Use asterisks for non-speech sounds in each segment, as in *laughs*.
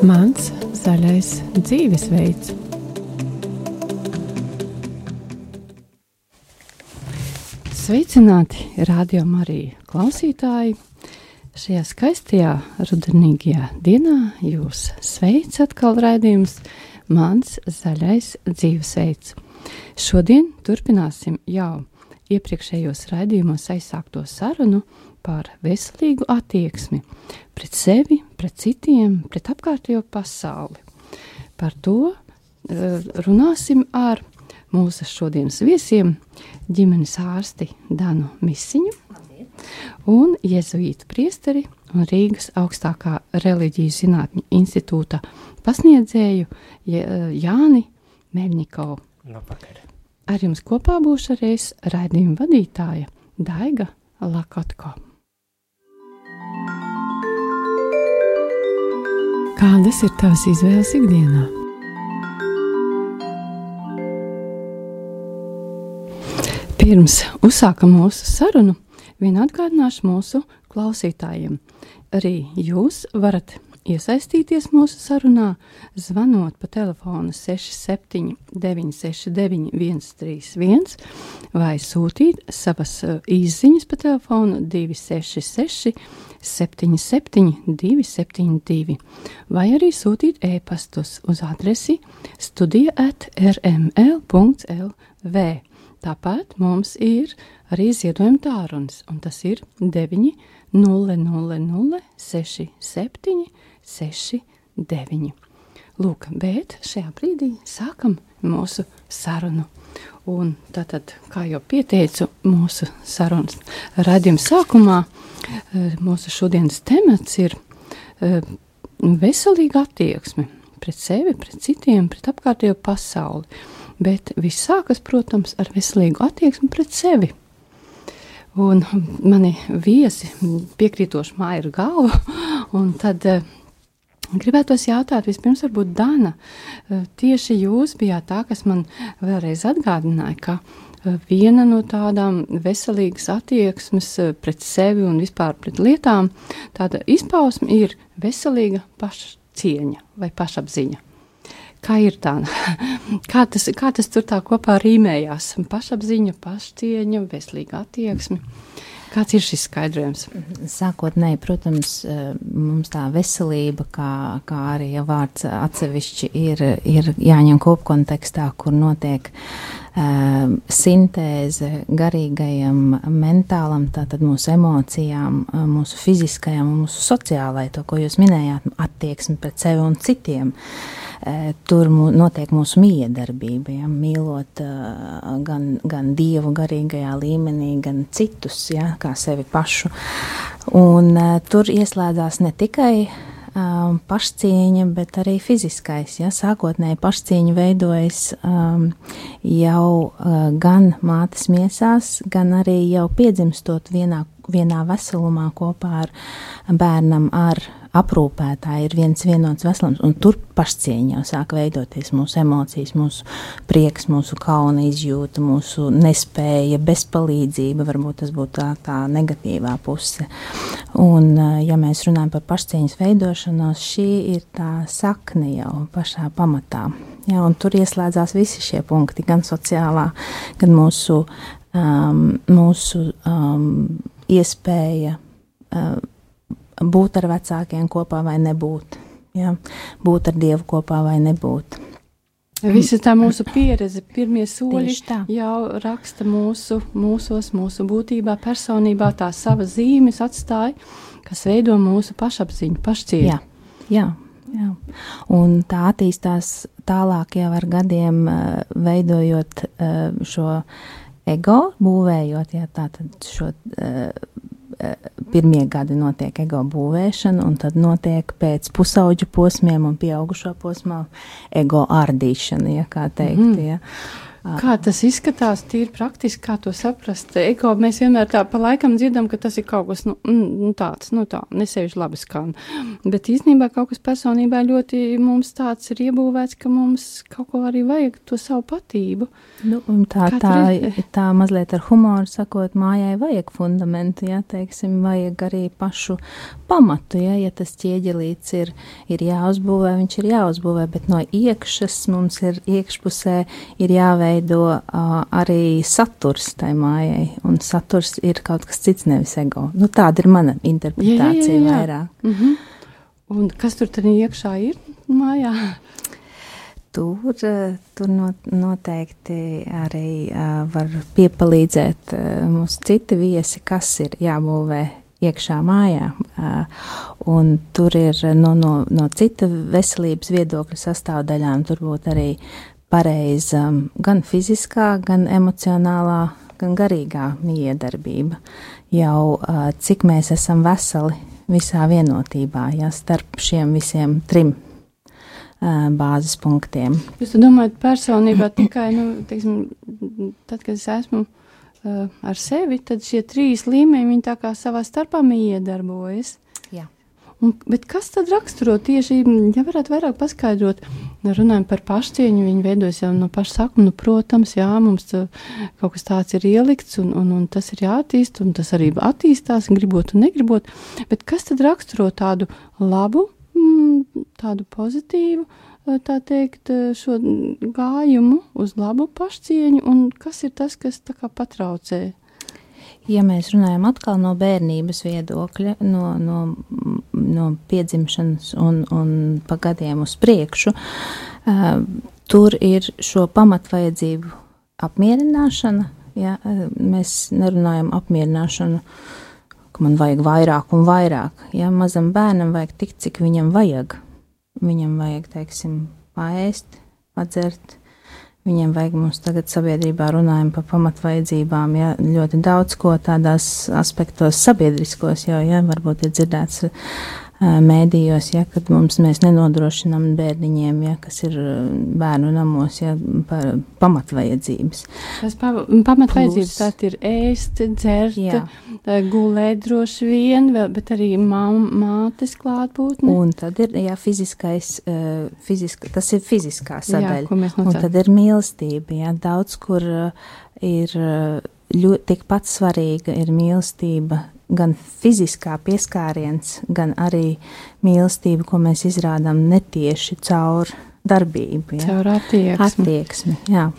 Mans zaļais dzīvesveids. Sveicināti, radio Marija klausītāji! Šajā skaistajā rudenīgajā dienā jūs sveic atkal raidījums Mans zaļais dzīvesveids. Šodien turpināsim jau iepriekšējos raidījumos aizsākto sarunu par veselīgu attieksmi pret sevi, pret citiem, pret apkārtējo pasauli. Par to uh, runāsim ar mūsu šodienas viesiem, ģimenes ārsti Danu Misiņu un Jēzuītu priesteri un Rīgas augstākā reliģijas zinātņu institūta pasniedzēju Jāni Meļņikovu. Labvakar. Ar jums kopā būšu arī raidījuma vadītāja Daiga Lakotko. Kādas ir tavas izvēles ikdienā? Pirms uzsākam mūsu sarunu, vien atgādināšu mūsu klausītājiem. Arī jūs varat iesaistīties mūsu sarunā, zvanot pa telefonu 67 969 131 vai sūtīt savas izziņas pa telefonu 266 77 272 vai arī sūtīt ēpastus uz adresi studija at rml.lv. Tāpat mums ir arī ziedojuma tārunis, un tas ir 9 0 0 0 6 7 6 9. Lūk, bet šajā brīdī sākam mūsu sarunu. Un tātad, kā jau pieteicu, mūsu sarunas raidījuma sākumā, mūsu šodienas temats ir veselīga attieksme pret sevi, pret citiem, pret apkārtējo pasauli bet viss sākas, protams, ar veselīgu attieksmi pret sevi. Un mani viesi piekrītoši māja ir galva, *laughs* un tad uh, gribētos jautāt, vispirms varbūt Dana, uh, tieši jūs bijāt tā, kas man vēlreiz atgādināja, ka uh, viena no tādām veselīgas attieksmes pret sevi un vispār pret lietām, tāda izpausme ir veselīga pašcieņa vai pašapziņa. Kā ir tā? *laughs* Kā tas, kā tas tur tā kopā rīmējās? Pašapziņa, pašcieņa, veselīga attieksme. Kāds ir šis skaidrojums? Sākotnēji, protams, mums tā veselība, kā, kā arī vārds atsevišķi, ir, ir jāņem kopkontekstā, kur notiek uh, sintēze garīgajam, mentālam, tātad mūsu emocijām, mūsu fiziskajam un mūsu sociālai, to, ko jūs minējāt, attieksmi pret sevi un citiem. Uh, Eh, tur notiek mūsu miedarbība, ja, mīlot eh, gan, gan dievu garīgajā līmenī, gan citus, ja, kā sevi pašu. Un eh, tur ieslēdzās ne tikai um, pašcieņa, bet arī fiziskais. Ja? Sākotnēji pašcieņa veidojas um, jau uh, gan mātes miesās, gan arī jau piedzimstot vienā, vienā veselumā kopā ar bērnam ar aprūpētāji ir viens vienots veselums, un tur pašcieņa jau sāk veidoties mūsu emocijas, mūsu prieks, mūsu kauna izjūta, mūsu nespēja, bezpalīdzība, varbūt tas būtu tā, tā negatīvā puse. Un, ja mēs runājam par pašcieņas veidošanos, šī ir tā sakne jau pašā pamatā. Ja, tur ieslēdzās visi šie punkti, gan sociālā, gan mūsu, um, mūsu um, iespēja uh, būt ar vecākiem kopā vai nebūt. Ja? Būt ar Dievu kopā vai nebūt. Visa tā mūsu pieredze, pirmie soļi jau raksta mūsu, mūsos, mūsu būtībā, personībā, tā sava zīmes atstāja, kas veido mūsu pašapziņu, pašcieņu. Jā, jā, jā. Un tā attīstās tālāk jau ar gadiem, eh, veidojot eh, šo ego, būvējot, jā, šo eh, pirmie gadi notiek ego būvēšana, un tad notiek pēc pusauģa posmiem un pieaugušo posmā ego ārdīšana, ja kā teikt. Mm ja. Kā tas izskatās, tīri praktiski, kā to saprast? Ego mēs vienmēr tā pa laikam dzirdam, ka tas ir kaut kas nu, mm, nu, tāds, nu tā, nesevišķi labi skan. Bet īstenībā kaut kas personībā ļoti mums tāds ir iebūvēts, ka mums kaut ko arī vajag to savu patību. Nu, tā, tā, tā mazliet ar humoru sakot, mājai vajag fundamentu, ja, teiksim, vajag arī pašu pamatu, ja, ja tas ķieģelīts ir, ir jāuzbūvē, viņš ir jāuzbūvē, bet no iekšas mums ir iekšpusē ir jāveic jāveido arī saturs tai mājai, un saturs ir kaut kas cits, nevis ego. Nu, tāda ir mana interpretācija jā, jā, jā. vairāk. Mm -hmm. Un kas tur iekšā ir mājā? Tur, tur noteikti arī var piepalīdzēt mūsu citi viesi, kas ir jābūvē iekšā mājā. Un tur ir no, no, no cita veselības viedokļa sastāvdaļām, tur būtu arī pareiza gan fiziskā, gan emocionālā, gan garīgā miedarbība. Jau cik mēs esam veseli visā vienotībā, ja starp šiem visiem trim bāzes punktiem. Jūs domājat, personībā tikai, nu, teiksim, tad, kad es esmu uh, ar sevi, tad šie trīs līmeņi, tā kā savā starpā iedarbojas. Un, bet kas tad raksturo tieši, ja varētu vairāk paskaidrot, runājot par pašcieņu, viņi veidojas jau no paša sākuma, nu, protams, jā, mums kaut kas tāds ir ielikts, un, un, un tas ir jāattīst, un tas arī attīstās, gribot un negribot, bet kas tad raksturo tādu labu, tādu pozitīvu, tā teikt, šo gājumu uz labu pašcieņu, un kas ir tas, kas tā kā patraucē ja mēs runājam atkal no bērnības viedokļa, no, no, no piedzimšanas un, un pa gadiem uz priekšu, uh, tur ir šo pamatvajadzību apmierināšana. Ja, mēs nerunājam apmierināšanu, ka man vajag vairāk un vairāk. Ja mazam bērnam vajag tik, cik viņam vajag. Viņam vajag, teiksim, paēst, padzert, Viņiem vajag mums tagad sabiedrībā runājam par pamatvajadzībām, ja ļoti daudz ko tādās aspektos sabiedriskos jau, ja varbūt ir dzirdēts mēdījos, ja, kad mums mēs nenodrošinām bērniņiem, ja, kas ir bērnu namos, ja, par pamatvajadzības. Tas pa, pamatvajadzības tad ir ēst, dzert, jā. gulēt droši vien, vēl, bet arī mā, mātes klātbūtne. Un tad ir, jā, fiziskais, fiziska, tas ir fiziskā sadaļa. Jā, un tad ir mīlestība, jā, daudz kur ir ļoti tikpat svarīga ir mīlestība gan fiziskā pieskāriens, gan arī mīlestība, ko mēs izrādām netieši caur darbību. Ja? Caur attieksmi. attieksmi jā.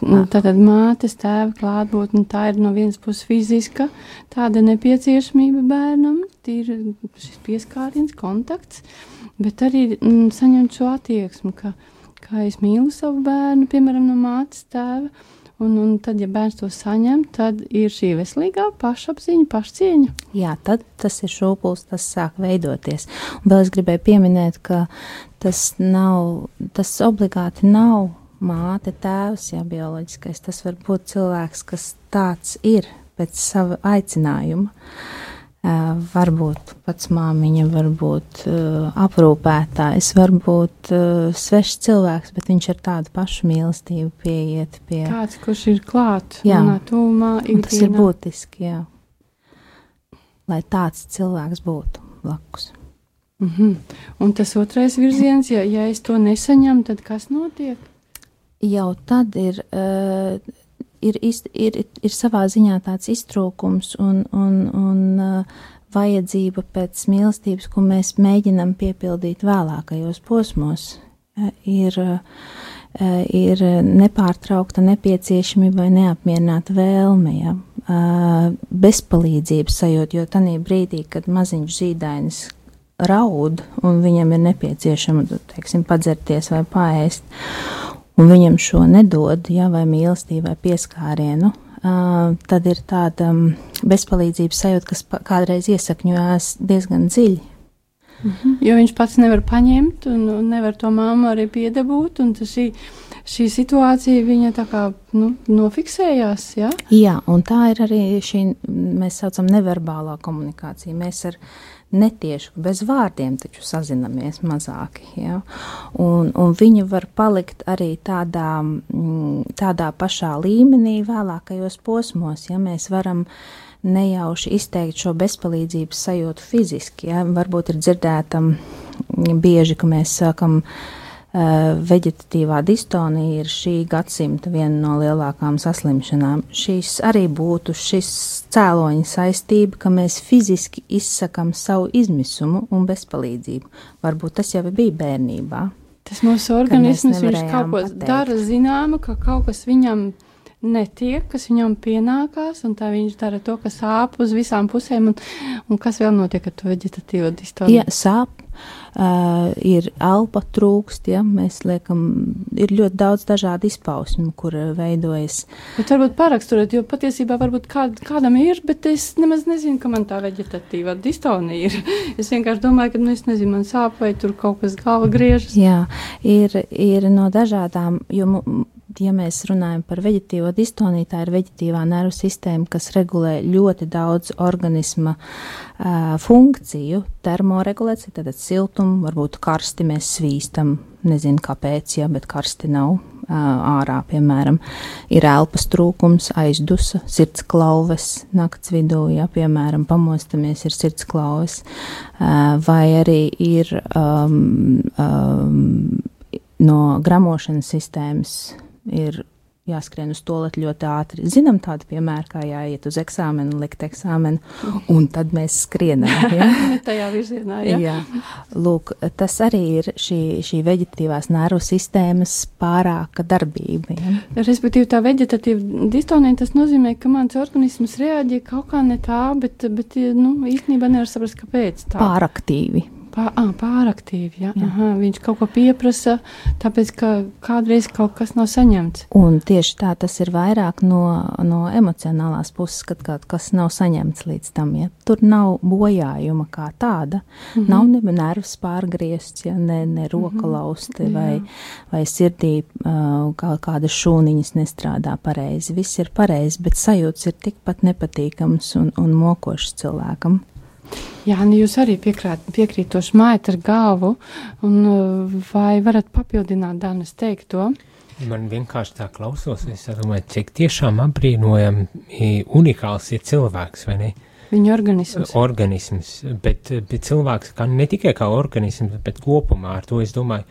Tātad mātes tēva klātbūtne, tā ir no vienas puses fiziska, tāda nepieciešamība bērnam, ir šis pieskāriens, kontakts, bet arī mm, saņemt šo attieksmi, ka, kā es mīlu savu bērnu, piemēram, no mātes tēva, Un, un tad, ja bērns to saņem, tad ir šī veselīgā pašapziņa, pašcieņa. Jā, tad tas ir šūpuls, tas sāk veidoties. Un vēl es gribēju pieminēt, ka tas nav, tas obligāti nav māte, tēvs, jā, bioloģiskais. Tas var būt cilvēks, kas tāds ir pēc sava aicinājuma. Uh, varbūt pats māmiņa, varbūt uh, aprūpētājs, varbūt uh, svešs cilvēks, bet viņš ar tādu pašu mīlestību pieiet pie. Kāds, kurš ir klāt, jā, tūmā, tas ir būtiski, jā. Lai tāds cilvēks būtu blakus. Mm -hmm. Un tas otrais virziens, ja, ja es to nesaņemu, tad kas notiek? Jau tad ir. Uh, ir, ir, ir savā ziņā tāds iztrūkums un, un, un uh, vajadzība pēc mīlestības, ko mēs mēģinam piepildīt vēlākajos posmos, uh, ir, uh, ir nepārtraukta nepieciešamība vai neapmierināta vēlme, ja? bezpalīdzības sajūta, jo tajā brīdī, kad maziņš zīdainis raud un viņam ir nepieciešama, teiksim, padzerties vai paēst, un viņam šo nedod, ja, vai mīlestību, vai pieskārienu, uh, tad ir tāda um, bezpalīdzības sajūta, kas kādreiz iesakņojās diezgan dziļi. Mm -hmm. Jo viņš pats nevar paņemt, un, un nevar to māmu arī piedabūt. Šī, šī situācija viņa tā kā nu, nofiksējās. Ja? Jā, un tā ir arī šī, mēs saucam, neverbālā komunikācija. Mēs ar netieši bez vārdiem taču sazinamies mazāki. Ja? Un, un viņi var palikt arī tādā, mm, tādā pašā līmenī vēlākajos posmos, ja mēs varam nejauši izteikt šo bezpalīdzības sajūtu fiziski. Ja? Varbūt ir dzirdēta mm, bieži, ka mēs sākam uh, veģetatīvā distonija ir šī gadsimta viena no lielākām saslimšanām. Šīs arī būtu šis cēloņa saistība, ka mēs fiziski izsakam savu izmisumu un bezpalīdzību. Varbūt tas jau bija bērnībā. Tas mūsu organisms viņš kaut ko pateikt. dara zināmu, ka kaut kas viņam netiek, kas viņam pienākās, un tā viņš dara to, kas sāp uz visām pusēm, un, un kas vēl notiek ar to veģetatīvo distoniju? Jā, sāp, uh, ir elpa trūkst, ja mēs liekam, ir ļoti daudz dažādu izpausmu, kur veidojas. Bet varbūt pāraksturot, jo patiesībā varbūt kād, kādam ir, bet es nemaz nezinu, ka man tā veģetatīvā distonija ir. *laughs* es vienkārši domāju, ka, nu, es nezinu, man sāp vai tur kaut kas galva griežas. Jā, ir, ir no dažādām, jo ja mēs runājam par veģetīvo distoniju, tā ir veģetīvā nervu sistēma, kas regulē ļoti daudz organisma uh, funkciju. Termoregulācija, tad siltumu, varbūt karsti mēs svīstam, nezinu kāpēc, ja, bet karsti nav uh, ārā, piemēram. Ir elpas trūkums, aizdusa, sirds klauves nakts vidū, ja, piemēram, pamostamies, ir sirds klauves, uh, vai arī ir um, um, no gramošanas sistēmas ir jāskrien uz to ļoti ātri. Zinām tādu piemēru, kā jāiet uz eksāmenu, likt eksāmenu, un tad mēs skrienam. Ja? *laughs* Tajā virzienā, jā. jā. Lūk, tas arī ir šī, šī veģetatīvās nervu sistēmas pārāka darbība. Ja? Respektīvi, tā veģetatīva distonija, tas nozīmē, ka mans organisms reaģē kaut kā ne tā, bet, bet nu, īstenībā nevar saprast, kāpēc tā. Pāraktīvi. Pār, ah, pāraktīvi, ja? Jā. Aha, viņš kaut ko pieprasa, tāpēc, ka kādreiz kaut kas nav saņemts. Un tieši tā tas ir vairāk no, no emocionālās puses, kad kaut kas nav saņemts līdz tam, ja tur nav bojājuma kā tāda, mm -hmm. nav ne nervs pārgriezts, ja ne, ne roka mm -hmm. lausti vai, vai sirdī kā, kādas šūniņas nestrādā pareizi. Viss ir pareizi, bet sajūts ir tikpat nepatīkams un, un mokošs cilvēkam. Jā, nu jūs arī piekrāt, piekrītoši mājat ar galvu, un uh, vai varat papildināt Danas teikto? Man vienkārši tā klausos, es domāju, cik tiešām apbrīnojami unikāls ir cilvēks, vai ne? Viņa organisms. Organisms, bet, bet cilvēks kā ne tikai kā organisms, bet kopumā ar to es domāju,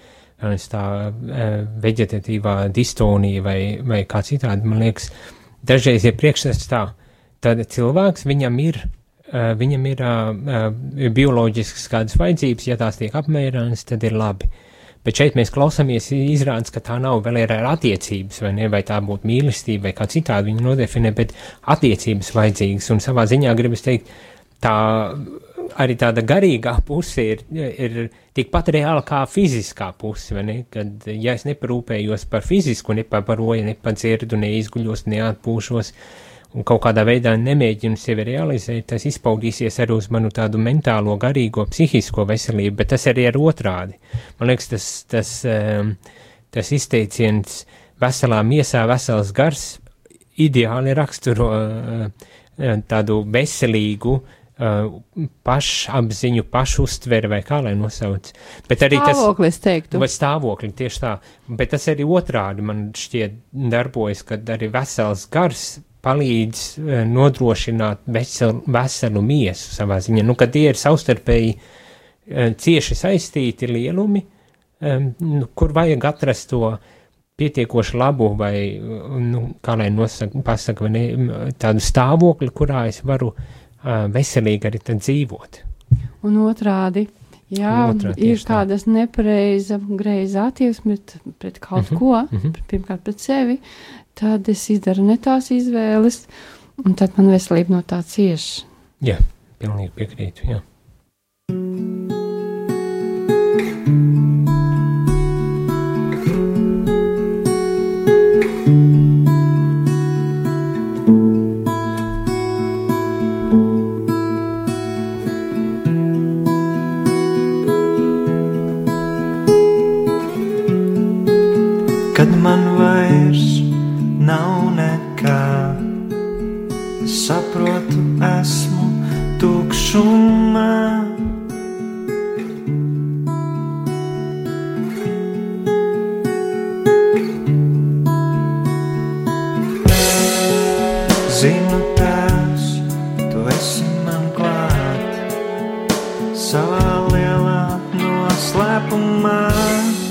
tā veģetatīvā distonija vai, vai kā citādi, man liekas, dažreiz ir priekšstats tā, tad cilvēks viņam ir Eh, viņam ir uh, bioloģiskas kādas vajadzības, ja tās tiek apmierinātas, tad ir labi. Bet šeit mēs klausāmies, izrādās, ka tā nav vēl ir attiecības, vai ne, vai tā būtu mīlestība, vai kā citādi viņa nodefinē, bet attiecības vajadzīgas, un savā ziņā gribas teikt, tā arī tāda garīgā puse ir, ir tikpat reāla kā fiziskā puse, kad, ja es neparūpējos par fizisku, nepabaroju, nepadzirdu, neizguļos, neatpūšos, uh, un kaut kādā veidā nemēģinu sevi realizēt, tas izpaudīsies arī uz manu tādu mentālo, garīgo, psihisko veselību, bet tas arī ir otrādi. Man liekas, tas, tas, um, tas izteiciens veselā miesā vesels gars ideāli raksturo uh, tādu veselīgu, uh, pašapziņu, pašuztveri vai kā lai nosauc. Bet arī tas stāvoklis teiktu. Vai stāvokli, tieši tā. Bet tas arī otrādi man šķiet darbojas, kad arī vesels gars palīdz eh, nodrošināt veselu, veselu miesu savā ziņā. Nu, kad tie ir savstarpēji eh, cieši saistīti lielumi, nu, kur vajag atrast to pietiekoši labu vai, nu, kā lai nosaka, pasaka, ne, tādu stāvokli, kurā es varu uh, veselīgi arī dzīvot. Un otrādi, jā, otrā, ir tādas nepareiza, greiza attieksme pret, pret kaut mm -hmm, ko, mm -hmm. pirmkārt pret sevi, tad es izdaru ne tās izvēles, un tad man veselība no tā cieš. Jā, pilnīgi piekrītu. Jā. 好吗？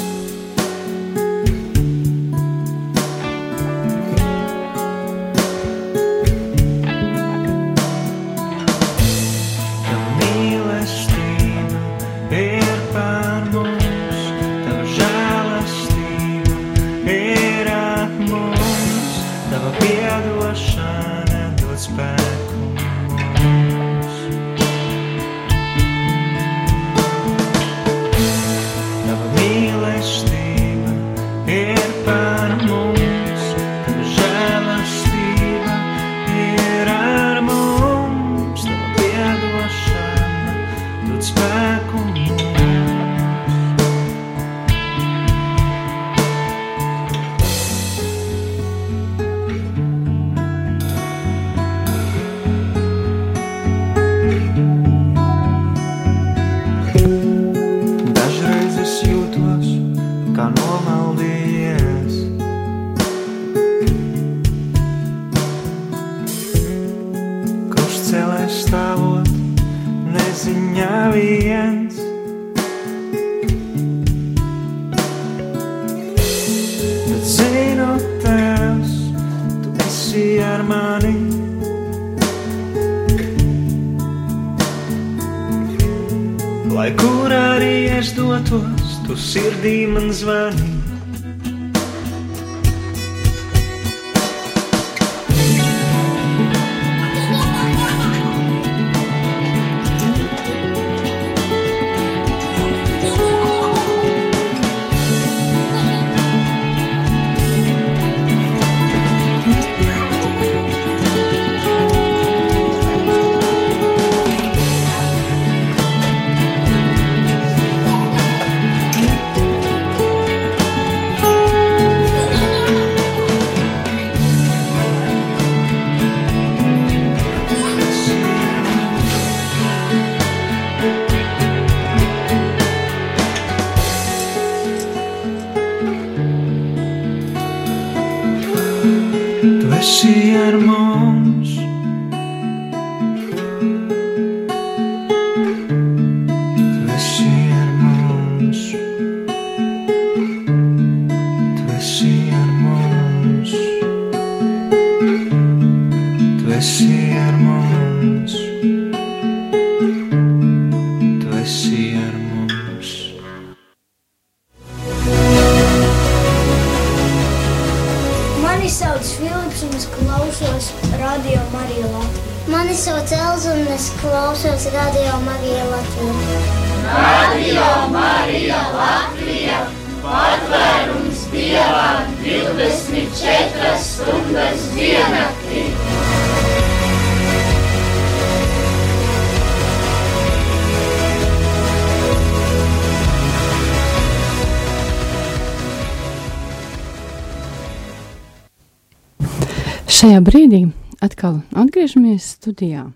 Studijā.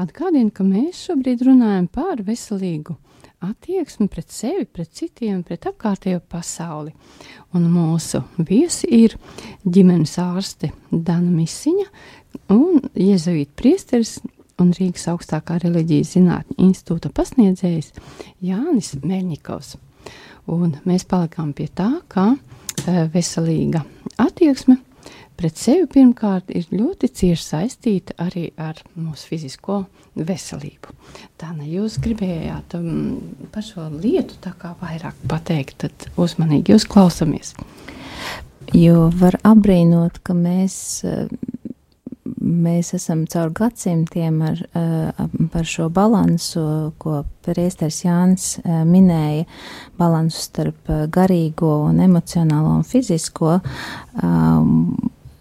Atgādinu, ka mēs šobrīd runājam par veselīgu attieksmi pret sevi, pret citiem, pret apkārtējo pasauli. Un mūsu viesi ir ģimenes ārste Dana Misiņa un Jēzavīta priesteris un Rīgas augstākā reliģijas zinātņu institūta pasniedzējs Jānis Meļņikovs. Un mēs palikām pie tā, ka e, veselīga attieksme pret sevi pirmkārt ir ļoti cieši saistīta arī ar mūsu fizisko veselību. Tā ne jūs gribējāt um, par šo lietu tā kā vairāk pateikt, tad uzmanīgi jūs klausamies. Jo var apbrīnot, ka mēs, eh, mēs esam caur gadsimtiem ar, eh, par šo balansu, ko priesteris Jānis eh, minēja, balansu starp garīgo un emocionālo un fizisko, um,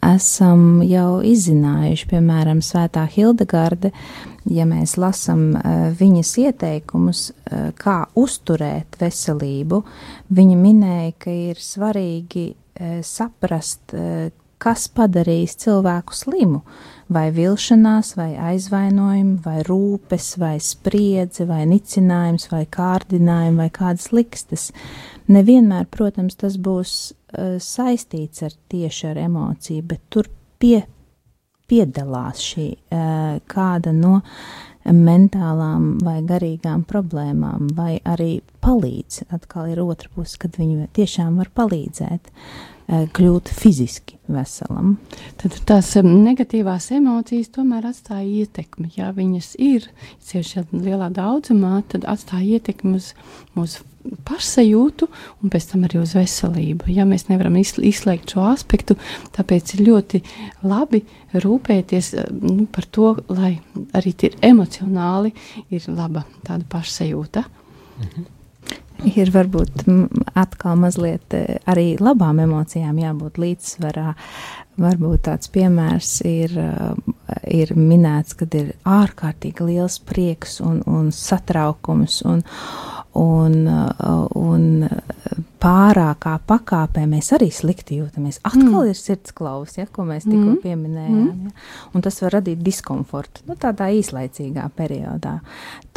esam jau izzinājuši, piemēram, Svētā Hildegarde, ja mēs lasām uh, viņas ieteikumus, uh, kā uzturēt veselību, viņa minēja, ka ir svarīgi uh, saprast, kas padarīs cilvēku slimu, vai vilšanās, vai aizvainojumi, vai rūpes, vai spriedze, vai nicinājums, vai kārdinājumi, vai kādas likstas. Nevienmēr, protams, tas būs saistīts ar tieši ar emociju, bet tur pie, piedalās šī uh, kāda no mentālām vai garīgām problēmām, vai arī palīdz. Atkal ir otra puse, kad viņi tiešām var palīdzēt. Eh, kļūt fiziski veselam. Tad tās negatīvās emocijas tomēr atstāja ietekmi. Ja viņas ir cieši lielā daudzumā, tad atstāja ietekmi uz mūsu pašsajūtu un pēc tam arī uz veselību. Ja mēs nevaram izslēgt šo aspektu, tāpēc ir ļoti labi rūpēties nu, par to, lai arī emocionāli ir laba tāda pašsajūta. Mhm ir varbūt atkal mazliet e, arī labām emocijām jābūt līdzsvarā. Varbūt tāds piemērs ir, e, ir minēts, kad ir ārkārtīgi liels prieks un, un satraukums un, un, un pārākā pakāpē mēs arī slikti jūtamies. Atkal mm. ir sirdsklaus, ja, ko mēs tikko mm. pieminējām. Mm. Ja, un tas var radīt diskomfortu nu, tādā īslaicīgā periodā.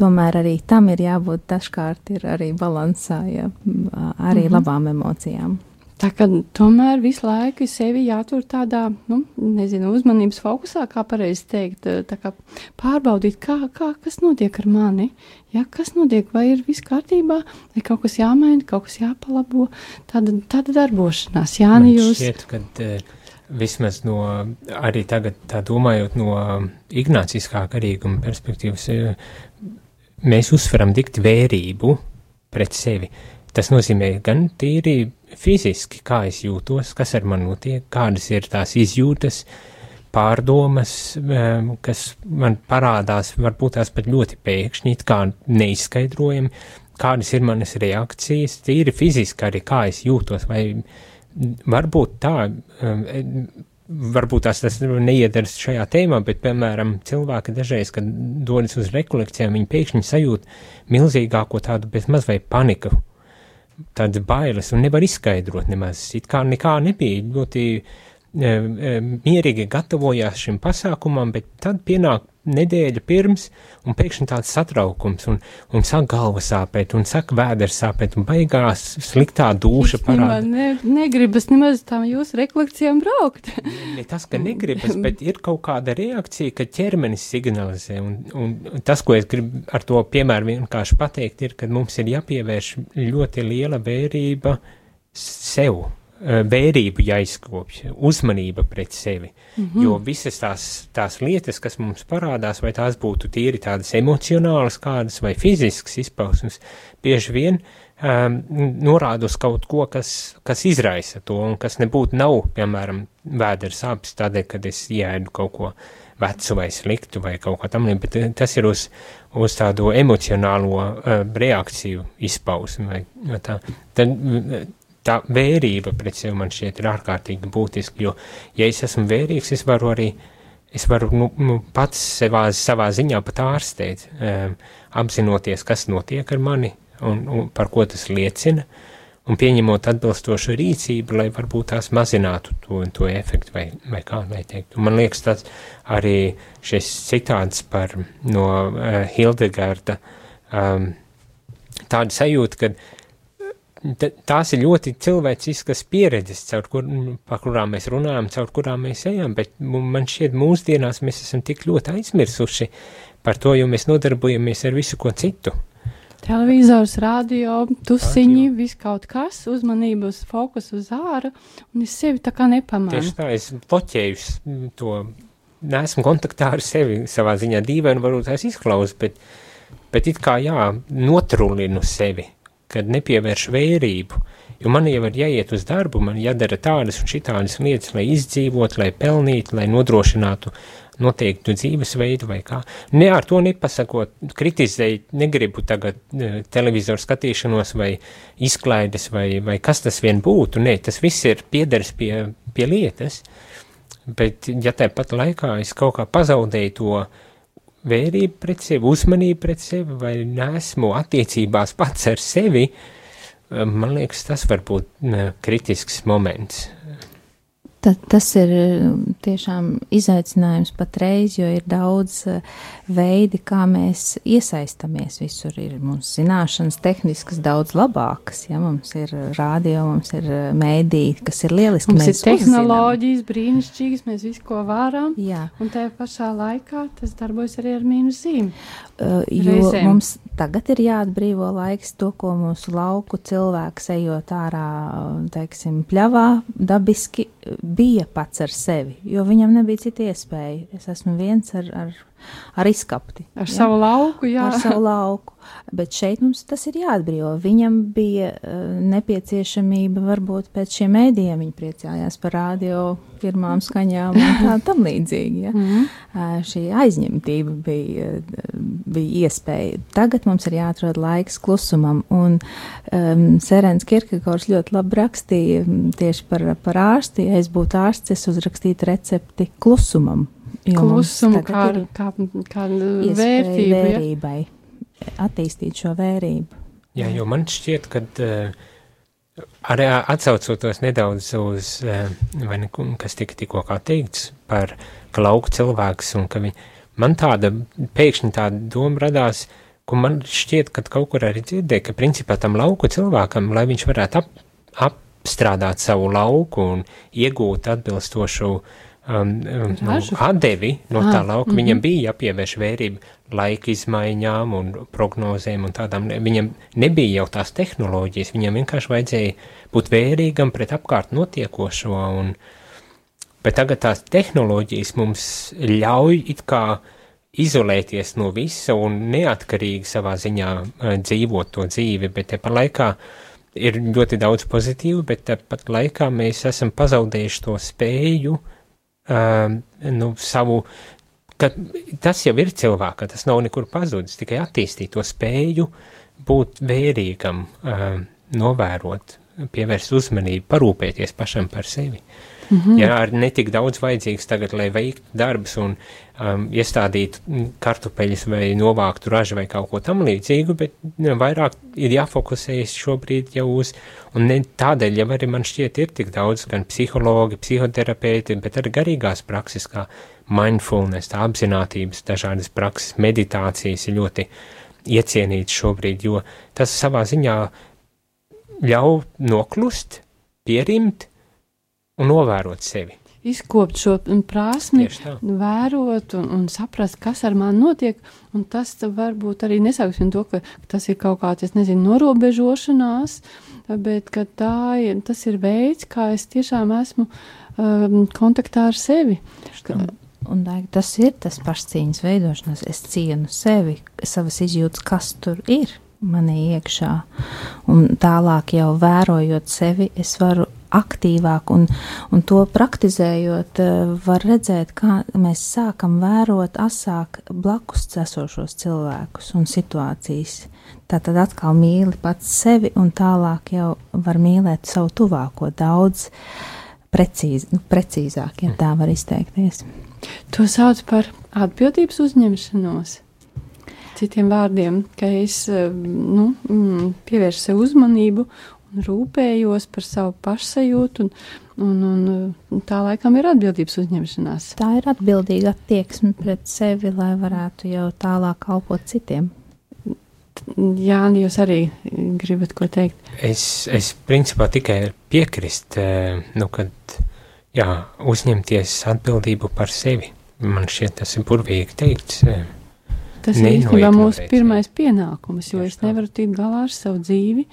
Tomēr arī tam ir jābūt dažkārt ir arī balansā, ja, arī mm -hmm. labām emocijām. Tā kā tomēr visu laiku sevi jātur tādā, nu, nezinu, uzmanības fokusā, kā pareizi teikt, tā kā pārbaudīt, kā, kā, kas notiek ar mani, ja, kas notiek, vai ir viss kārtībā, vai kaut kas jāmaina, kaut kas jāpalabo, tāda, tāda darbošanās. Jāni, jūs. Šķiet, kad, vismaz no, arī tagad tā domājot no ignāciskā garīguma perspektīvas, mēs uzsveram dikt vērību pret sevi. Tas nozīmē gan tīri fiziski, kā es jūtos, kas ar mani notiek, kādas ir tās izjūtas, pārdomas, kas man parādās, varbūt tās pat ļoti pēkšņi, kā neizskaidrojami, kādas ir manas reakcijas, tīri fiziski arī kā es jūtos, vai varbūt tā, varbūt tās tas neiedars šajā tēmā, bet, piemēram, cilvēki dažreiz, kad dodas uz rekolekcijām, viņi pēkšņi sajūt milzīgāko tādu bezmaz vai paniku tādas bailes un nevar izskaidrot nemaz. It kā nekā nebija ļoti e, e, mierīgi gatavojās šim pasākumam, bet tad pienāk nedēļa pirms, un pēkšņi tāds satraukums, un, un sāk galva sāpēt, un saka vēders sāpēt, un beigās sliktā dūša parāda. Ne, negribas nemaz tām jūsu rekolekcijām braukt. ne tas, ka negribas, bet ir kaut kāda reakcija, ka ķermenis signalizē, un, un tas, ko es gribu ar to piemēru vienkārši pateikt, ir, ka mums ir jāpievērš ļoti liela vērība sev vērību jāizkopj, uzmanība pret sevi. Mm -hmm. Jo visas tās, tās lietas, kas mums parādās, vai tās būtu tīri tādas emocionālas kādas vai fiziskas izpausmes, bieži vien um, norāda uz kaut ko, kas, kas izraisa to un kas nebūtu nav, piemēram, vēdera sāpes tādēļ, kad es ieēdu kaut ko vecu vai sliktu vai kaut ko tam bet eh, tas ir uz, uz tādu emocionālo uh, reakciju izpausmi vai tā. Tad, tā vērība pret sevi man šķiet ir ārkārtīgi būtiska, jo, ja es esmu vērīgs, es varu arī, es varu nu, nu, pats savā, savā ziņā pat ārstēt, um, apzinoties, kas notiek ar mani un, un par ko tas liecina, un pieņemot atbilstošu rīcību, lai varbūt tās mazinātu to, to efektu vai, vai kā lai teikt. Un man liekas tāds arī šis citāds par no uh, Hildegarda um, tāda sajūta, ka tās ir ļoti cilvēciskas pieredzes, caur kur, par kurām mēs runājam, caur kurām mēs ejam, bet man šķiet mūsdienās mēs esam tik ļoti aizmirsuši par to, jo mēs nodarbojamies ar visu ko citu. Televizors, radio, tusiņi, viss kaut kas, uzmanība uz fokusu uz āru, un es sevi tā kā nepamanu. Tieši tā, es bloķēju to, neesmu kontaktā ar sevi savā ziņā dīvaini, varbūt tās izklaus, bet, bet it kā jā, notrulinu sevi kad nepievērš vērību, jo man jau ir jāiet uz darbu, man jādara tādas un šitādas lietas, lai izdzīvot, lai pelnītu, lai nodrošinātu noteiktu dzīvesveidu vai kā. Ne ar to nepasakot, kritizēt, negribu tagad uh, televizoru skatīšanos vai izklaides vai, vai kas tas vien būtu, nē, tas viss ir piedars pie, pie lietas, bet ja tāpat laikā es kaut kā pazaudēju to vērību pret sevi, uzmanību pret sevi, vai nesmu attiecībās pats ar sevi, man liekas, tas var būt kritisks moments. Tad tas ir tiešām izaicinājums patreiz, jo ir daudz veidi, kā mēs iesaistamies. Visur ir mums zināšanas, tehniskas, daudz labākas. Ja? Mums ir rādio, mums ir mēdī, kas ir lieliski. Mums mēs ir tehnoloģijas, uzzinām. brīnišķīgas, mēs visu ko varam. Jā. Un tajā pašā laikā tas darbojas arī ar mīnus zīmi. Uh, jo Reizēm. mums tagad ir jāatbrīvo laiks to, ko mūsu lauku cilvēks ejot ārā, teiksim, pļavā, dabiski bija pats ar sevi, jo viņam nebija cita iespēja. Es esmu viens ar, ar ar izkapti. Ar ja? savu lauku, jā. Ar savu lauku. Bet šeit mums tas ir jāatbrīvo. Viņam bija uh, nepieciešamība varbūt pēc šiem mēdījiem. Viņa priecājās par radio pirmām skaņām un tā tam līdzīgi. Ja? Mm -hmm. uh, šī aizņemtība bija, uh, bija iespēja. Tagad mums ir jāatrod laiks klusumam. Un um, Serens Kirkegors ļoti labi rakstīja tieši par, par ārsti. Ja es būtu ārsts, es uzrakstītu recepti klusumam klusumu kā, kā, kā vērtību, vērībai, ja? Attīstīt šo vērību. Jā, jo man šķiet, ka uh, arī atsaucoties nedaudz uz, vai ne, kas tika tikko teikts par, ka lauku cilvēks un ka viņi, man tāda, pēkšņi tāda doma radās, ko man šķiet, ka kaut kur arī dzirdēja, ka principā tam lauku cilvēkam, lai viņš varētu ap, apstrādāt savu lauku un iegūt atbilstošu uh, um, um, nu, atdevi no tā ah, lauka. Mm -hmm. Viņam bija jāpievērš vērība laika izmaiņām un prognozēm un tādām. Viņam nebija jau tās tehnoloģijas, viņam vienkārši vajadzēja būt vērīgam pret apkārt notiekošo. Un, bet tagad tās tehnoloģijas mums ļauj it kā izolēties no visa un neatkarīgi savā ziņā uh, dzīvot to dzīvi, bet te par laikā ir ļoti daudz pozitīvu, bet tāpat laikā mēs esam pazaudējuši to spēju uh, uh, nu, savu, ka tas jau ir cilvēka, tas nav nekur pazudis, tikai attīstīt to spēju būt vērīgam, uh, novērot, pievērst uzmanību, parūpēties pašam par sevi. Mm -hmm. Ja ar netik daudz vajadzīgs tagad, lai veiktu darbus un um, iestādītu kartupeļus vai novāktu ražu vai kaut ko tam līdzīgu, bet nu, vairāk ir jāfokusējas šobrīd jau uz, un ne tādēļ jau arī man šķiet ir tik daudz gan psihologi, psihoterapeiti, bet arī garīgās prakses kā mindfulness, tā apzinātības, dažādas prakses, meditācijas ir ļoti iecienīts šobrīd, jo tas savā ziņā ļauj noklust, pierimt, un novērot sevi. Izkopt šo prasmi, vērot un, un saprast, kas ar mani notiek. Tas varbūt arī nesauksim to, ka tas ir kaut kāds, es nezinu, norobežošanās, bet tā ir, tas ir veids, kā es tiešām esmu um, kontaktā ar sevi. Un, un tas ir tas pašcīņas veidošanās. Es cienu sevi, savas izjūtas, kas tur ir manī iekšā. Un tālāk jau vērojot sevi, es varu aktīvāk, un, un to praktizējot, eh, var redzēt, kā mēs sākam vērot asāk blakus esošos cilvēkus un situācijas. Tā tad atkal mīli pats sevi, un tālāk jau var mīlēt savu tuvāko daudz precīz, nu, precīzāk, ja tā var izteikties. To sauc par atbildības uzņemšanos. Citiem vārdiem, ka es eh, nu, mm, pievēršu sev uzmanību rūpējos par savu pašsajūtu, un, un, un tā laikam ir atbildības uzņemšanās. Tā ir atbildīga attieksme pret sevi, lai varētu jau tālāk kalpot citiem. Jā, jūs arī gribat ko teikt? Es, es principā tikai piekrist, eh, nu, kad jā, uzņemties atbildību par sevi. Man šķiet, tas ir burvīgi teikts. Eh, tas ir īstenībā mūsu pirmais pienākums, jo es nevaru tikt galā ar savu dzīvi.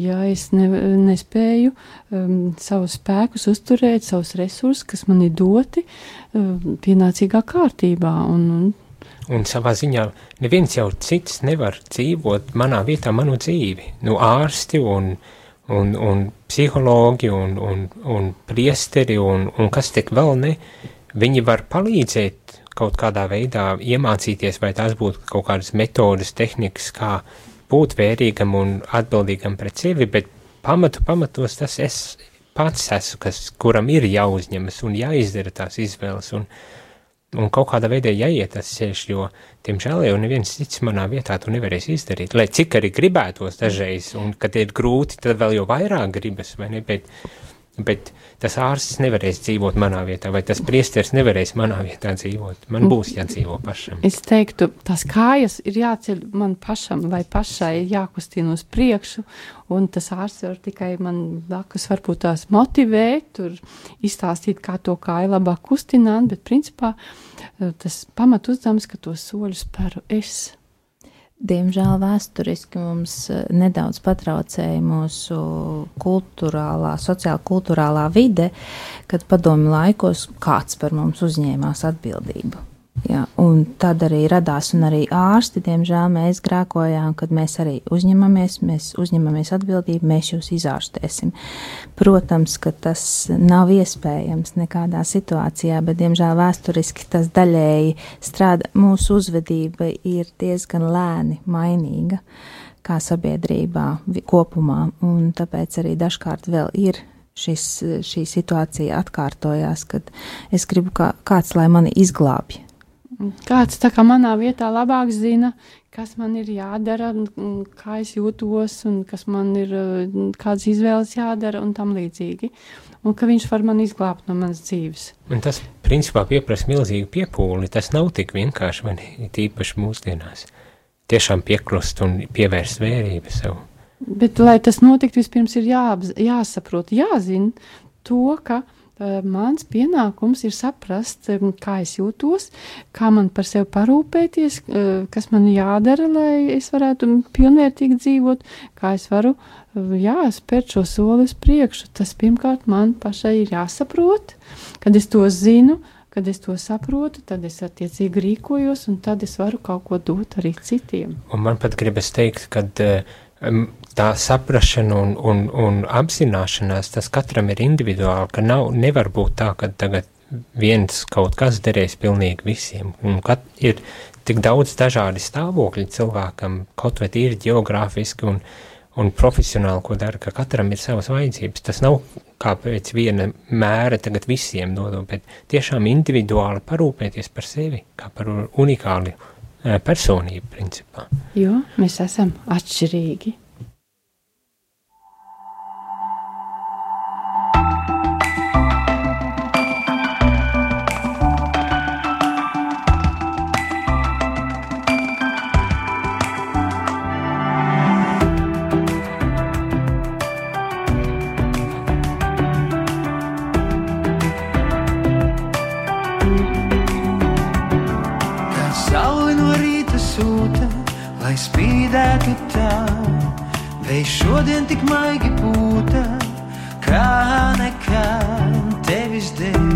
Ja es ne, nespēju um, savus spēkus uzturēt, savus resursus, kas man ir doti, um, pienācīgā kārtībā. Un, un, un savā ziņā neviens jau cits nevar dzīvot manā vietā manu dzīvi. Nu, ārsti un, un, un psihologi un, un, un priesteri un, un kas tik vēl ne, viņi var palīdzēt kaut kādā veidā iemācīties, vai tās būtu kaut kādas metodas, tehnikas, kā būt vērīgam un atbildīgam pret sevi, bet pamatu pamatos tas es pats esmu, kas, kuram ir jāuzņemas un jāizdara tās izvēles un, un kaut kādā veidā jāiet tas ceļš, jo, tiemžēl, jau neviens cits manā vietā to nevarēs izdarīt, lai cik arī gribētos dažreiz, un kad ir grūti, tad vēl jau vairāk gribas, vai ne, bet bet tas ārsts nevarēs dzīvot manā vietā, vai tas priesteris nevarēs manā vietā dzīvot. Man būs jādzīvo pašam. Es teiktu, tās kājas ir jāceļ man pašam vai pašai jākustina uz priekšu, un tas ārsts var tikai man blakus varbūt tās motivēt, tur izstāstīt, kā to kāju labāk kustināt, bet principā eh, tas pamat uzdevums, ka to soļus speru es. Diemžēl vēsturiski mums eh, nedaudz patraucēja mūsu kultūrālā, sociāla kultūrālā vide, kad padomju laikos kāds par mums uzņēmās atbildību. Jā, un tad arī radās, un arī ārsti, diemžēl, mēs grēkojām, kad mēs arī uzņemamies, mēs uzņemamies atbildību, mēs jūs izārstēsim. Protams, ka tas nav iespējams nekādā situācijā, bet, diemžēl, vēsturiski tas daļēji strādā, mūsu uzvedība ir diezgan lēni mainīga kā sabiedrībā kopumā, un tāpēc arī dažkārt vēl ir šis, šī situācija atkārtojās, kad es gribu, kā, kāds lai mani izglābj Kāds tā kā manā vietā labāk zina, kas man ir jādara, kā es jūtos, un kas man ir, kādas izvēles jādara, un tam līdzīgi. Un ka viņš var man izglābt no manas dzīves. Un tas, principā, pieprasa milzīgu piepūli. Tas nav tik vienkārši, man ir tīpaši mūsdienās. Tiešām pieklust un pievērst vērību sev. Bet, lai tas notiktu, vispirms ir jā, jāsaprot, jāzina to, ka mans pienākums ir saprast, kā es jūtos, kā man par sevi parūpēties, eh, kas man jādara, lai es varētu pilnvērtīgi dzīvot, kā es varu eh, jā, spērt šo soli uz priekšu. Tas pirmkārt man pašai ir jāsaprot, kad es to zinu. Kad es to saprotu, tad es attiecīgi rīkojos, un tad es varu kaut ko dot arī citiem. Un man pat gribas teikt, ka uh, tā saprašana un, un, un apzināšanās, tas katram ir individuāli, ka nav, nevar būt tā, ka tagad viens kaut kas derēs pilnīgi visiem, un kat, ir tik daudz dažādi stāvokļi cilvēkam, kaut vai ir geogrāfiski un, un profesionāli, ko dara, ka katram ir savas vajadzības. Tas nav kā pēc viena mēra tagad visiem dodot, bet tiešām individuāli parūpēties par sevi, kā par unikāli eh, personību, principā. Jo mēs esam atšķirīgi. Šodien tik maigi būta, kā nekad tevis dēļ.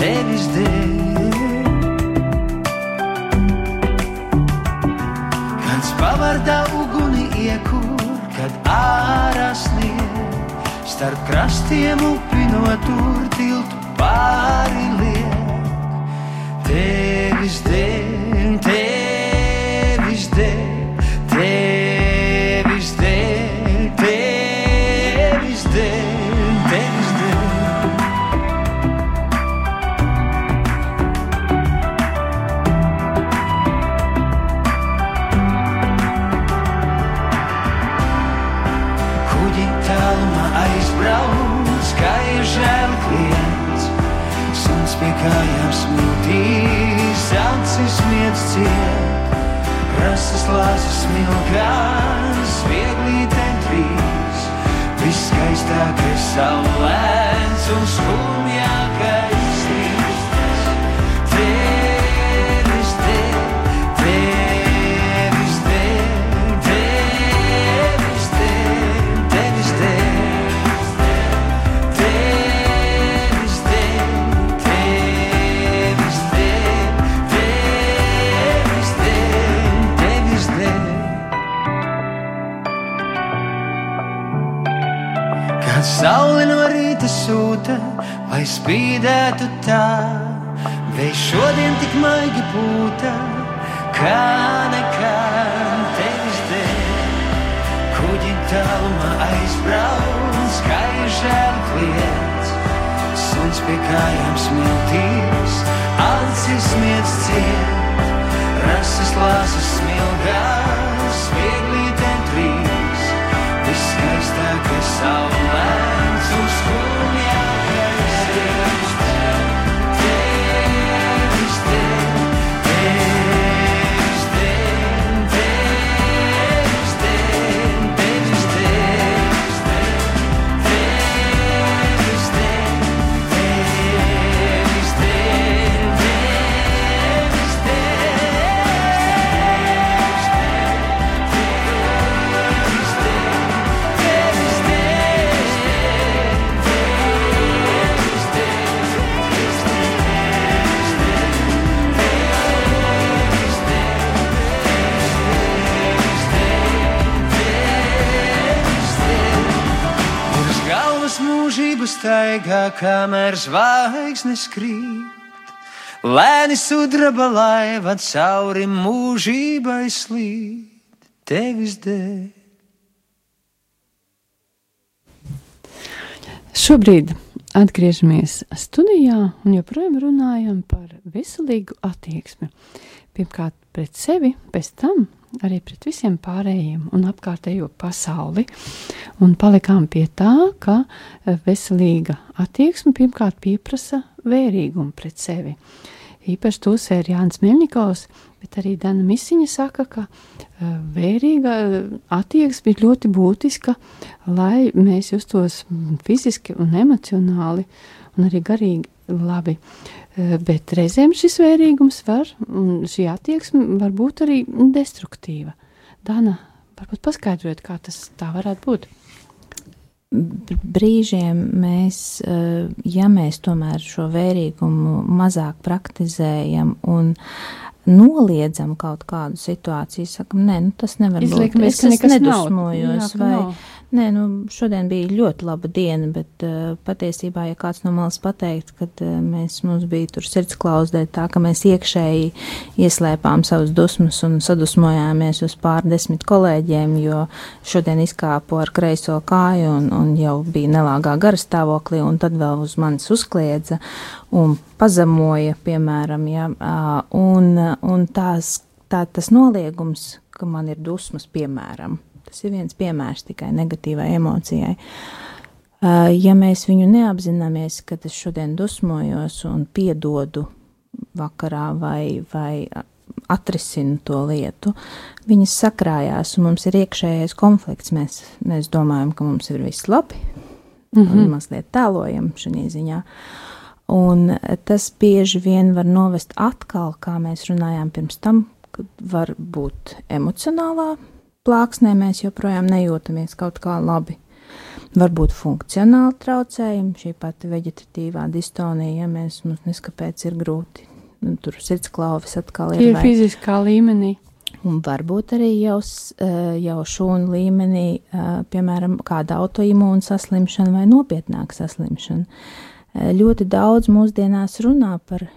Tevis dēļ. Kāds pavardā uguni iekur, kad ārā snieg, starp krastiem upinot tur tiltu pāri lasu smilkās, viegli ten trīs, viskaistākais saulēns uz kuru. Spīdētu tā, vējš šodien tik maigi pūta, kā nekad tevis dēļ. Kuģi tālumā aizbrauc, kā ir žēl kliedz, suns pie kājām smiltīs, acis smiedz ciet, rases lāsas smilgās, staigā, kamēr zvaigznes krīt. Lēni sudraba laiva cauri mūžībai slīd tevis dēļ. Šobrīd atgriežamies studijā un joprojām runājam par veselīgu attieksmi. Pirmkārt, pret sevi, pēc tam arī pret visiem pārējiem un apkārtējo pasauli. Un palikām pie tā, ka veselīga attieksme pirmkārt pieprasa vērīgumu pret sevi. Īpaši to sēra Jānis Meļņikovs, bet arī Dana Misiņa saka, ka uh, vērīga attieksme ir ļoti būtiska, lai mēs justos fiziski un emocionāli un arī garīgi labi. Uh, bet reizēm šis vērīgums var, un šī attieksme var būt arī destruktīva. Dana, varbūt paskaidrot, kā tas tā varētu būt brīžiem mēs, eh, ja mēs tomēr šo vērīgumu mazāk praktizējam un noliedzam kaut kādu situāciju, sakam, nē, nu tas nevar Izliekamies, būt. Es, es Nav. nedusmojos, Jā, vai, nav. Nē, nu, šodien bija ļoti laba diena, bet uh, patiesībā, ja kāds no malas pateikt, ka uh, mēs, mums bija tur sirds klausdē tā, ka mēs iekšēji ieslēpām savus dusmas un sadusmojāmies uz pārdesmit kolēģiem, jo šodien izkāpu ar kreiso kāju un, un jau bija nelāgā garastāvoklī, un tad vēl uz manis uzkliedza un pazemoja, piemēram, ja, uh, un, un tās, tā, tas noliegums, ka man ir dusmas, piemēram, Tas ir viens piemērs tikai negatīvai emocijai. Uh, ja mēs viņu neapzināmies, ka es šodien dusmojos un piedodu vakarā vai, vai atrisinu to lietu, viņas sakrājās un mums ir iekšējais konflikts. Mēs, mēs domājam, ka mums ir viss labi mm -hmm. un mazliet tēlojam šajā ziņā. Un tas bieži vien var novest atkal, kā mēs runājām pirms tam, kad var būt emocionālā plāksnē mēs joprojām nejūtamies kaut kā labi. Varbūt funkcionāli traucējumi, šī pati veģetatīvā distonija, ja mēs mums neskapēc ir grūti. Nu, tur sirdsklauvis atkal ir. Ir vai... fiziskā līmenī. Un varbūt arī jau, jau šūnu līmenī, piemēram, kāda autoimūna saslimšana vai nopietnāka saslimšana. Ļoti daudz mūsdienās runā par,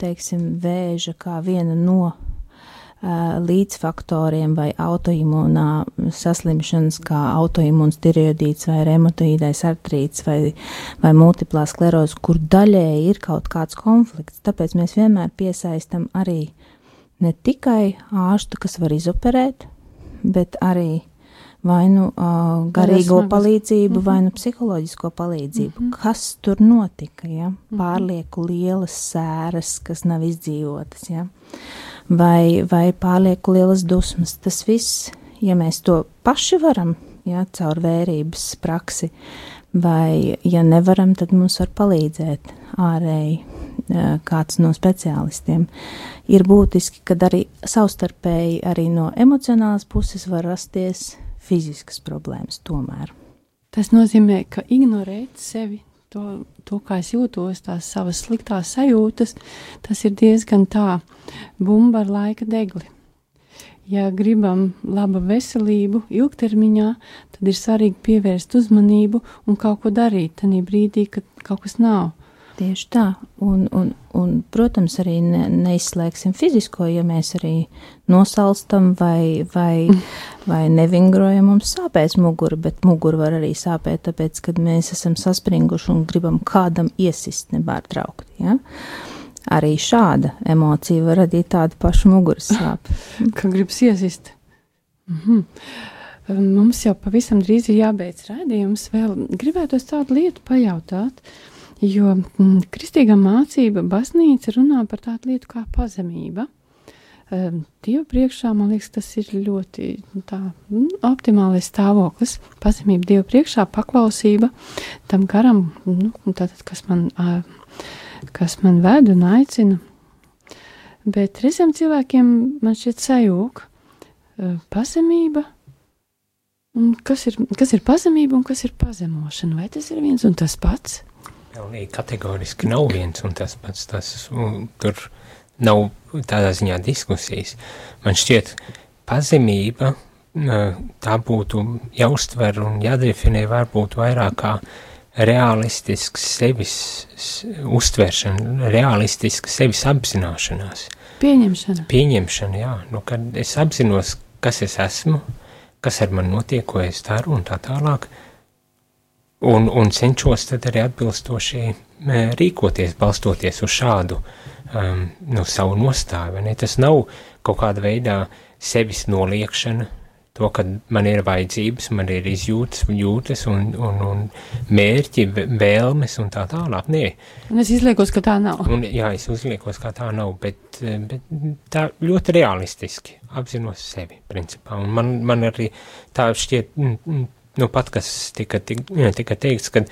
teiksim, vēža kā viena no līdzfaktoriem vai autoimūnā saslimšanas, kā autoimūns tiroidīts vai reumatoīdais artrīts vai, vai multiplā skleroze, kur daļēji ir kaut kāds konflikts. Tāpēc mēs vienmēr piesaistam arī ne tikai ārstu, kas var izoperēt, bet arī vai nu uh, garīgo palīdzību, mm -hmm. vai nu psiholoģisko palīdzību. Mm -hmm. Kas tur notika? Ja? Pārlieku lielas sēras, kas nav izdzīvotas. Ja? vai, vai pārlieku lielas dusmas. Tas viss, ja mēs to paši varam, ja, caur vērības praksi, vai ja nevaram, tad mums var palīdzēt ārēji kāds no speciālistiem. Ir būtiski, ka arī savstarpēji arī no emocionālas puses var rasties fiziskas problēmas tomēr. Tas nozīmē, ka ignorēt sevi to, to, kā es jūtos, tās savas sliktās sajūtas, tas ir diezgan tā bumba ar laika degli. Ja gribam labu veselību ilgtermiņā, tad ir svarīgi pievērst uzmanību un kaut ko darīt tajā brīdī, kad kaut kas nav. Tieši tā, un, un, un protams, arī ne, neizslēgsim fizisko, ja mēs arī nosalstam vai, vai, *laughs* vai nevingrojam, mums sāpēs mugura, bet mugura var arī sāpēt, tāpēc, kad mēs esam saspringuši un gribam kādam iesist nebārtraukt. Ja? Arī šāda emocija var radīt tādu pašu muguras sāpju. *laughs* Kā gribas iesist? Mhm. Mums jau pavisam drīz ir jābeidz rādījums. Vēl gribētos tādu lietu pajautāt. Uh, Jo mm, kristīgā mācība, baznīca runā par tādu lietu kā pazemība. Dievu priekšā, man liekas, tas ir ļoti tā, mm, optimālais stāvoklis. Pazemība Dievu priekšā, paklausība tam garam, nu, tātad, kas, man, kas man ved un aicina. Bet reizēm cilvēkiem man šķiet sajūg uh, pazemība. Kas ir, kas ir pazemība un kas ir pazemošana? Vai tas ir viens un tas pats? Pilnīgi kategoriski nav viens un tas pats. Tas, tur nav tādā ziņā diskusijas. Man šķiet, pazemība tā būtu jāuztver un jādefinē varbūt vairāk kā realistisks sevis uztveršana, realistiska sevis apzināšanās. Pieņemšana. Pieņemšana, jā, nu, kad es apzinos, kas es esmu, kas ar mani notiek, ko es daru un tā tālāk, un, un cenšos tad arī atbilstoši rīkoties, balstoties uz šādu um, nu, savu nostāju. Ne? Tas nav kaut kāda veidā sevis noliekšana, to, ka man ir vajadzības, man ir izjūtas, jūtas un, un, un mērķi, vēlmes un tā tālāk. Nē. Un es izliekos, ka tā nav. Un, jā, es uzliekos, ka tā nav, bet, bet tā ļoti realistiski apzinos sevi, principā. Un man, man arī tā šķiet, nu pat, kas tika, tika, tika teikts, ka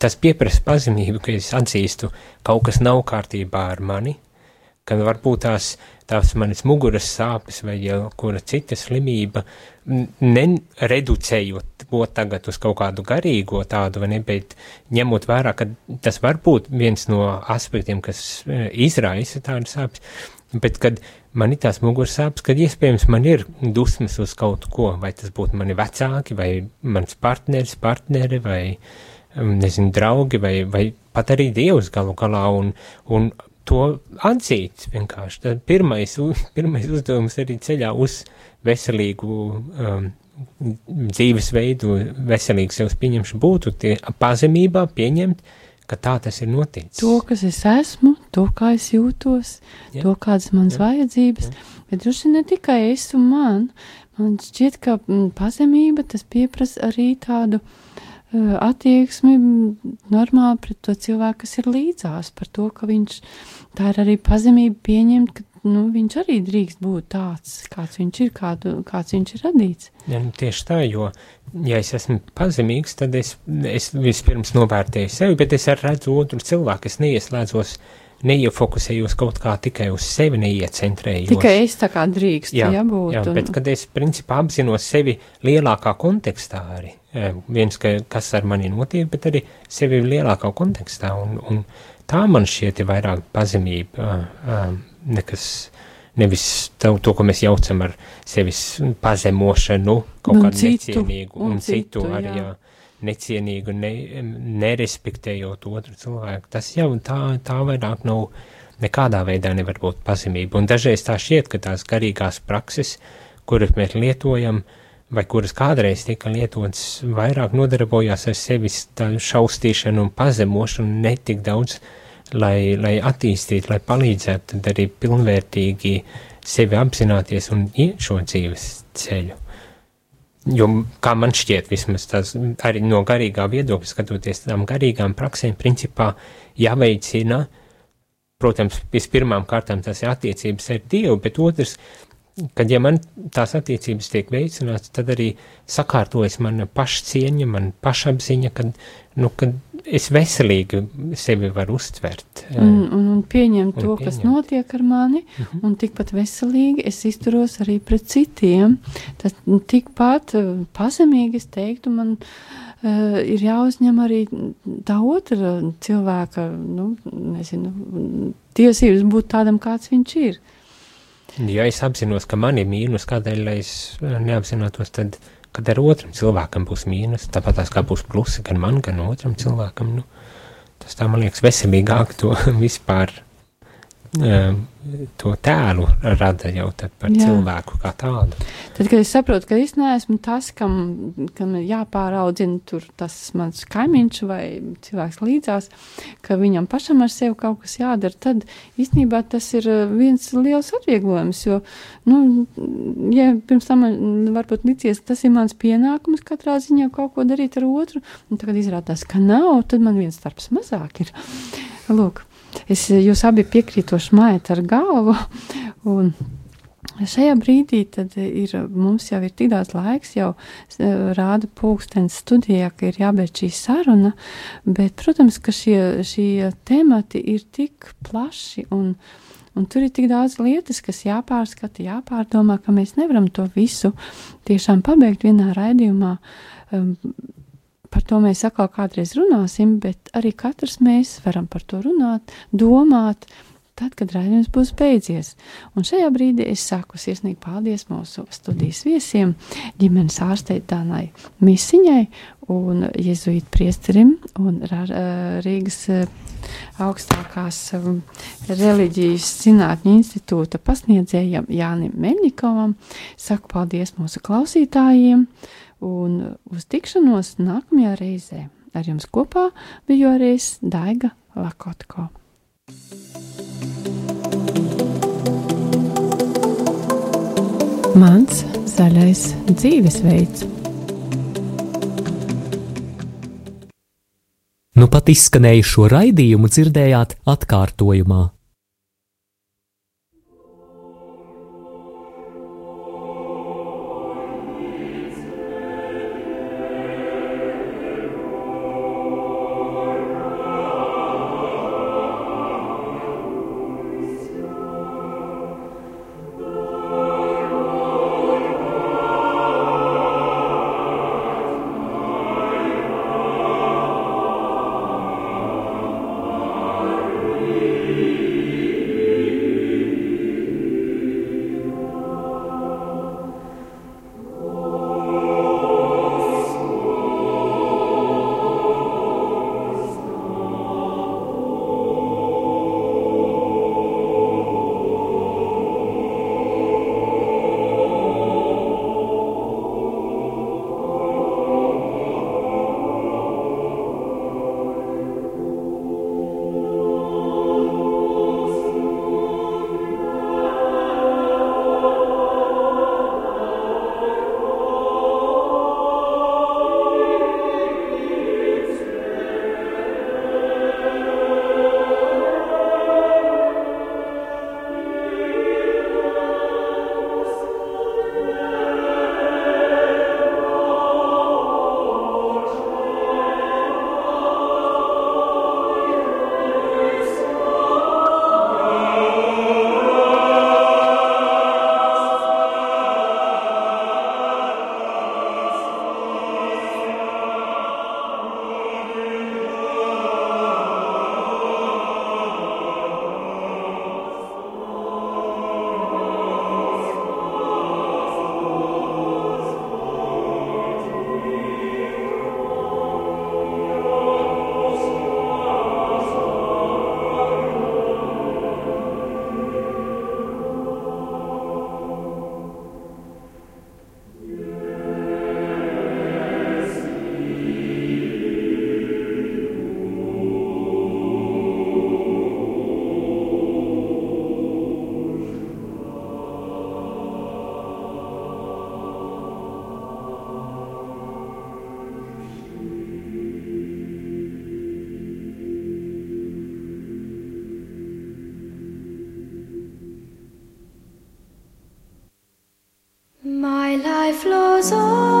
tas pieprasa pazemību, ka es atzīstu, kaut kas nav kārtībā ar mani, ka varbūt tās, tās manas muguras sāpes vai jau kura cita slimība, nereducējot to tagad uz kaut kādu garīgo tādu, vai ne, bet ņemot vērā, ka tas var būt viens no aspektiem, kas e, izraisa tādas sāpes, bet kad man ir tās muguras sāpes, kad iespējams man ir dusmas uz kaut ko, vai tas būtu mani vecāki, vai mans partneris, partneri, vai, um, nezinu, draugi, vai, vai pat arī Dievs galu galā, un, un to atzīt vienkārši. Tad pirmais, *laughs* pirmais uzdevums arī ceļā uz veselīgu um, dzīvesveidu, veselīgu sevs pieņemšanu būtu tie pazemībā pieņemt, ka tā tas ir noticis. To, kas es esmu, to, kā es jūtos, ja. to, kādas manas ja. vajadzības, ja. bet droši ne tikai es un man. Man šķiet, ka mm, pazemība tas pieprasa arī tādu uh, attieksmi normāli pret to cilvēku, kas ir līdzās, par to, ka viņš, tā ir arī pazemība pieņemt, ka nu, viņš arī drīkst būt tāds, kāds viņš ir, kādu, kāds viņš ir radīts. Ja, nu, tieši tā, jo, ja es esmu pazemīgs, tad es, es vispirms novērtēju sevi, bet es redzu otru cilvēku, es neieslēdzos, neiefokusējos kaut kā tikai uz sevi, neiecentrējos. Tikai es tā kā drīkst, jā, ja būt. Jā, bet kad es principā apzinos sevi lielākā kontekstā arī, viens, ka, kas ar mani notiek, bet arī sevi lielākā kontekstā, un, un tā man šķiet ir vairāk pazemība. Uh, uh, nekas, nevis to, to, ko mēs jaucam ar sevis pazemošanu, kaut kādu necienīgu, un, un citu, citu arī, jā. jā, necienīgu, ne, nerespektējot otru cilvēku. Tas jau tā, tā vairāk nav, nekādā veidā nevar būt pazemība. Un dažreiz tā šķiet, ka tās garīgās prakses, kuras mēs lietojam, vai kuras kādreiz tika lietotas, vairāk nodarbojās ar sevis šaustīšanu un pazemošanu, netik daudz uh, lai, lai attīstītu, lai palīdzētu arī pilnvērtīgi sevi apzināties un iet šo dzīves ceļu. Jo, kā man šķiet, vismaz tas arī no garīgā viedokļa skatoties, tām garīgām praksēm principā jāveicina, protams, vispirmām kārtām tas ir attiecības ar Dievu, bet otrs, kad ja man tās attiecības tiek veicināts, tad arī sakārtojas mana pašcieņa, man pašapziņa, kad, nu, kad es veselīgi sevi varu uztvert. Un, un, un pieņemt un to, pieņemt. kas notiek ar mani, uh mhm. -huh. un tikpat veselīgi es izturos arī pret citiem. Tas tikpat pazemīgi es teiktu, man uh, ir jāuzņem arī tā otra cilvēka, nu, nezinu, tiesības būt tādam, kāds viņš ir. Ja es apzinos, ka man ir mīnus, kādēļ es neapzinātos, tad kad ar otram cilvēkam būs mīnus, tāpat tās kā būs plusi gan man, gan otram cilvēkam. Nu, tas tā man liekas veselīgāk to *laughs* vispār to tēlu rada jau par Jā. cilvēku kā tādu. Tad, kad es saprotu, ka es neesmu tas, kam, kam jāpāraudzina tur tas mans kaimiņš vai cilvēks līdzās, ka viņam pašam ar sevi kaut kas jādara, tad īstenībā tas ir uh, viens liels atvieglojums, jo, nu, ja pirms tam varbūt licies, tas ir mans pienākums katrā ziņā kaut ko darīt ar otru, un tagad izrādās, ka nav, tad man viens starps mazāk ir. Lūk. Es jūs abi piekrītoši mājat ar galvu. *laughs* Un šajā brīdī ir, mums jau ir tik daudz laiks, jau rāda pulkstenis studijā, ka ir jābeidz šī saruna, bet, protams, ka šie, šie temati ir tik plaši un, un tur ir tik daudz lietas, kas jāpārskata, jāpārdomā, ka mēs nevaram to visu tiešām pabeigt vienā raidījumā. Um, par to mēs atkal kādreiz runāsim, bet arī katrs mēs varam par to runāt, domāt, tad, kad raidījums būs beidzies. Un šajā brīdī es saku sirsnīgi paldies mūsu studijas viesiem, ģimenes ārstei Danai Misiņai un Jēzuītu priesterim un Rīgas augstākās reliģijas zinātņu institūta pasniedzējam Jānim Meļņikovam. Saku paldies mūsu klausītājiem un uz tikšanos nākamajā reizē. Ar jums kopā biju arī Daiga Lakotko. Mans zaļais dzīvesveids. Nu pat izskanējušo raidījumu dzirdējāt atkārtojumā. life flows on.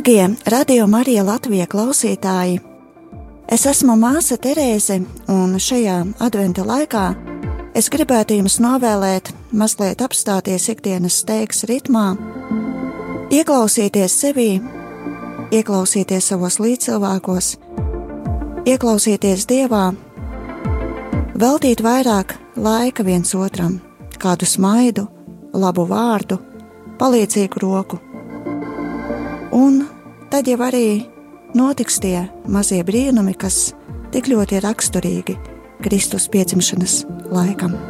Dargie radio Marija Latvija klausītāji! Es esmu māsa Terēze, un šajā adventa laikā es gribētu jums novēlēt mazliet apstāties ikdienas steigas ritmā, ieklausīties sevī, ieklausīties savos līdzcilvēkos, ieklausīties Dievā, veltīt vairāk laika viens otram, kādu smaidu, labu vārdu, palīdzīgu roku Un tad jau arī notiks tie mazie brīnumi, kas tik ļoti raksturīgi Kristus piedzimšanas laikam.